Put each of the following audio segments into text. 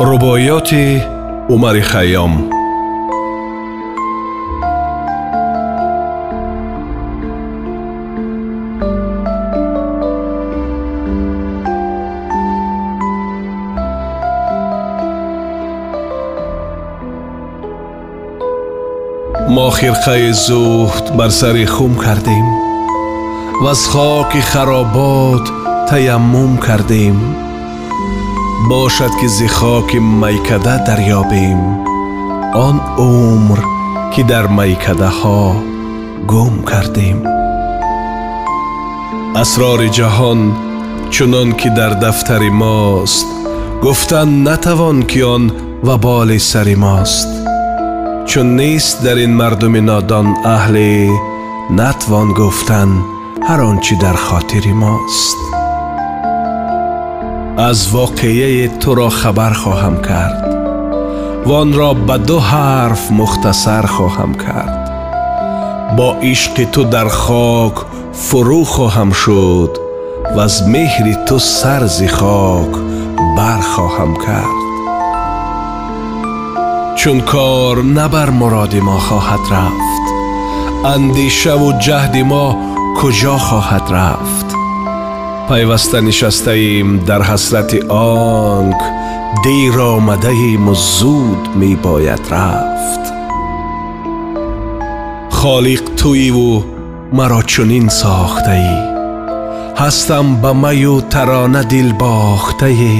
рубоёти умари хайём. Мо хирқаи зуҳд бар сари хум кардем ваз хоки харобот таяммум кардем бошад ки зи хоки майкада дарёбем он умр ки дар майкадаҳо гум кардем асрори ҷаҳон чунон ки дар дафтари мост гуфтан натавон ки он ваболи сари мост чун нест дар ин мардуми нодон аҳле натвон гуфтан ҳар он чӣ дар хотири мост аз воқеяи туро хабар хоҳам кард вонро ба ду ҳарф мухтасар хоҳам кард бо ишқи ту дар хок фурӯ хоҳам шуд ваз меҳри ту сар зи хок бархоҳам кард чун кор на бар муроди мо хоҳад рафт андешаву ҷаҳди мо куҷо хоҳад рафт пайваста нишастаем дар ҳасрати онк дер омадаему зуд мебояд рафт холиқ туиву маро чунин сохтаӣ ҳастам ба маю тарона дил бохтаӣ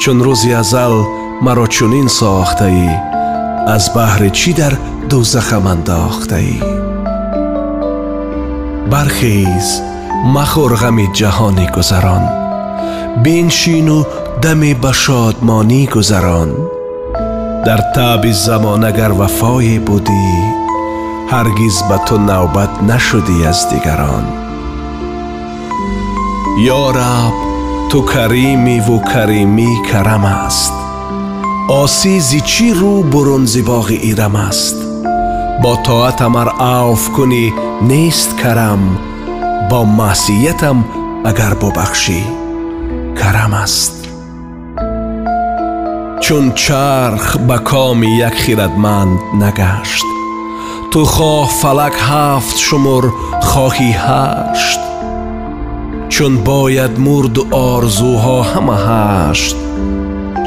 чун рӯзи азал маро чунин сохтаӣ аз баҳри чӣ дар дӯзахам андохтаӣ бархез مخور غم جهان گذران. بینشین و دم به شادمانی گذران. در تاب زمان اگر وفای بودی هرگز به تو نوبت نشدی از دیگران. یارب تو کریمی و کریمی کرم است. آسیزی چی رو برون باغ ایرم است. با طاعت امر عوف کنی نیست کرم. бо маъсиятам агар бубахшӣ карам аст чун чарх ба коми як хиратманд нагашт ту хоҳ фалак ҳафт шумур хоҳӣ ҳашт чун бояд мурду орзуҳо ҳама ҳашт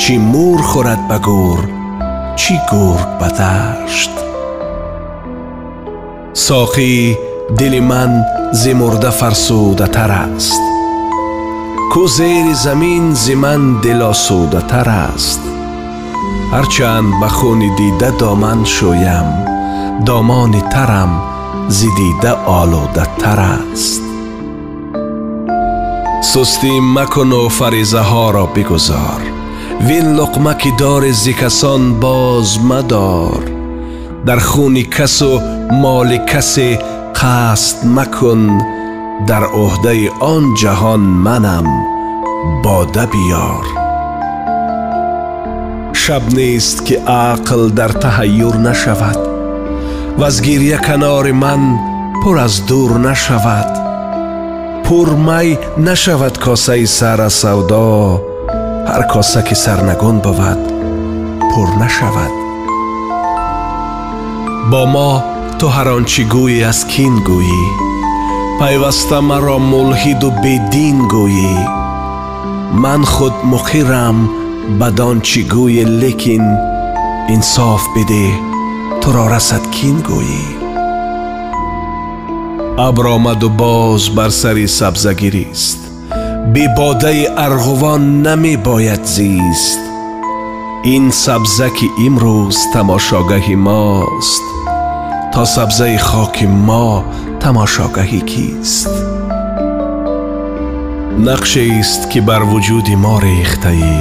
чӣ мур хӯрад ба гур чӣ гург ба дашт соқӣ дили ман зи мурда фарсудатар аст. Ку зери замин зи ман дилосудатар аст. Ҳарчанд ба хуни дида доман шӯям домони тарам зи дида олудатар аст. Сустӣ макуну фаризаҳоро бигузор. Вин луқма ки дори зи касон боз мадор. Дар хуни касу моли касе қасд макун дар ӯҳдаи он ҷаҳон манам бода биёр шаб нест ки ақл дар таҳайюр нашавад ваз гирья канори ман пур аз дур нашавад пурмай нашавад косаи сара савдо ҳар коса ки сарнагун бувад пур нашавад бо мо ту ҳар он чӣ гӯӣ аз кин гӯӣ? Пайваста маро мулҳиду бедин гӯӣ. Ман худ муқирам бадон чӣ гӯӣ лекин инсоф бидеҳ туро расад кин гӯӣ. Абр омаду боз бар сари сабзагирист. Бебодаи арғувон намебояд зист. Ин сабза ки имрӯз тамошогаҳи мост то сабзаи хоки мо тамошогаҳи кист нақшест ки бар вуҷуди мо рехтаӣ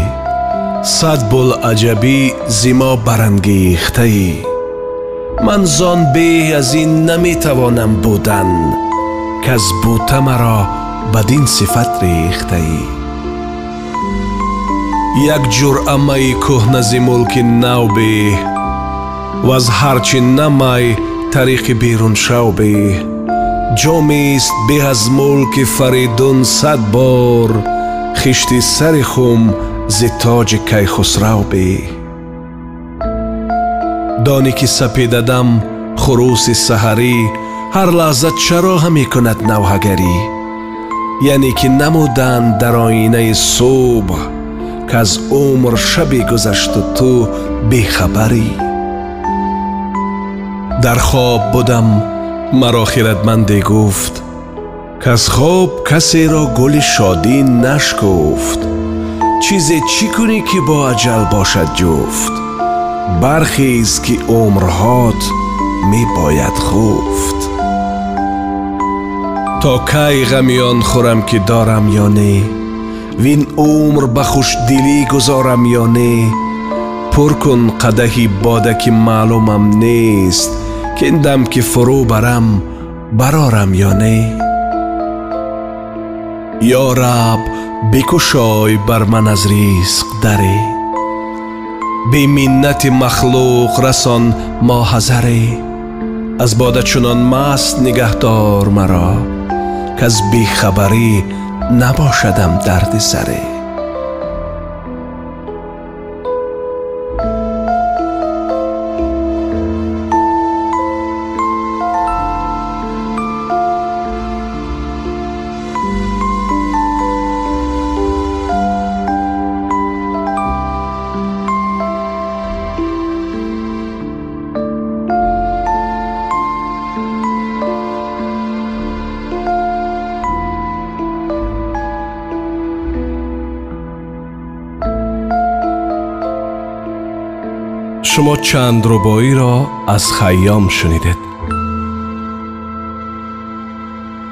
сад булаҷабӣ зи мо барангехтаӣ ман зон беҳ аз ин наметавонам будан каз бута маро бадин сифат рехтаӣ як ҷуръамаи кӯҳна зи мулки нав беҳ ваз ҳарчи намай тариқи беруншав беҳ ҷомест беҳ аз мулки фаридун сад бор хишти сари хум ز تاج کیخسرو بی دانی که سپیددم خروس سحری هر لحظه چرا می کند نوحگری یعنی که نمودند در آینه صبح که از عمر شبی گذشت و تو بیخبری در خواب بودم مرا خیردمندی گفت از خواب کسی را گل شادی نشکفت چیزی چی کنی که با عجل باشد جفت؟ برخیز که عمرهات می باید خفت. تا کی غمیان خورم که دارم یا نه؟ وین عمر به خوشدلی گذارم یا نه؟ پر کن قدحی باده که кендам ки фурӯ барам барорам ё не? Ё раб бикушой бар ман аз ризқ даре. Беминнати махлуқ расон моҳазаре. Аз бода чунон маст нигаҳдор маро каз бехабарӣ набошадам дарди саре. شما چند ربایی را از خیام شنیدید.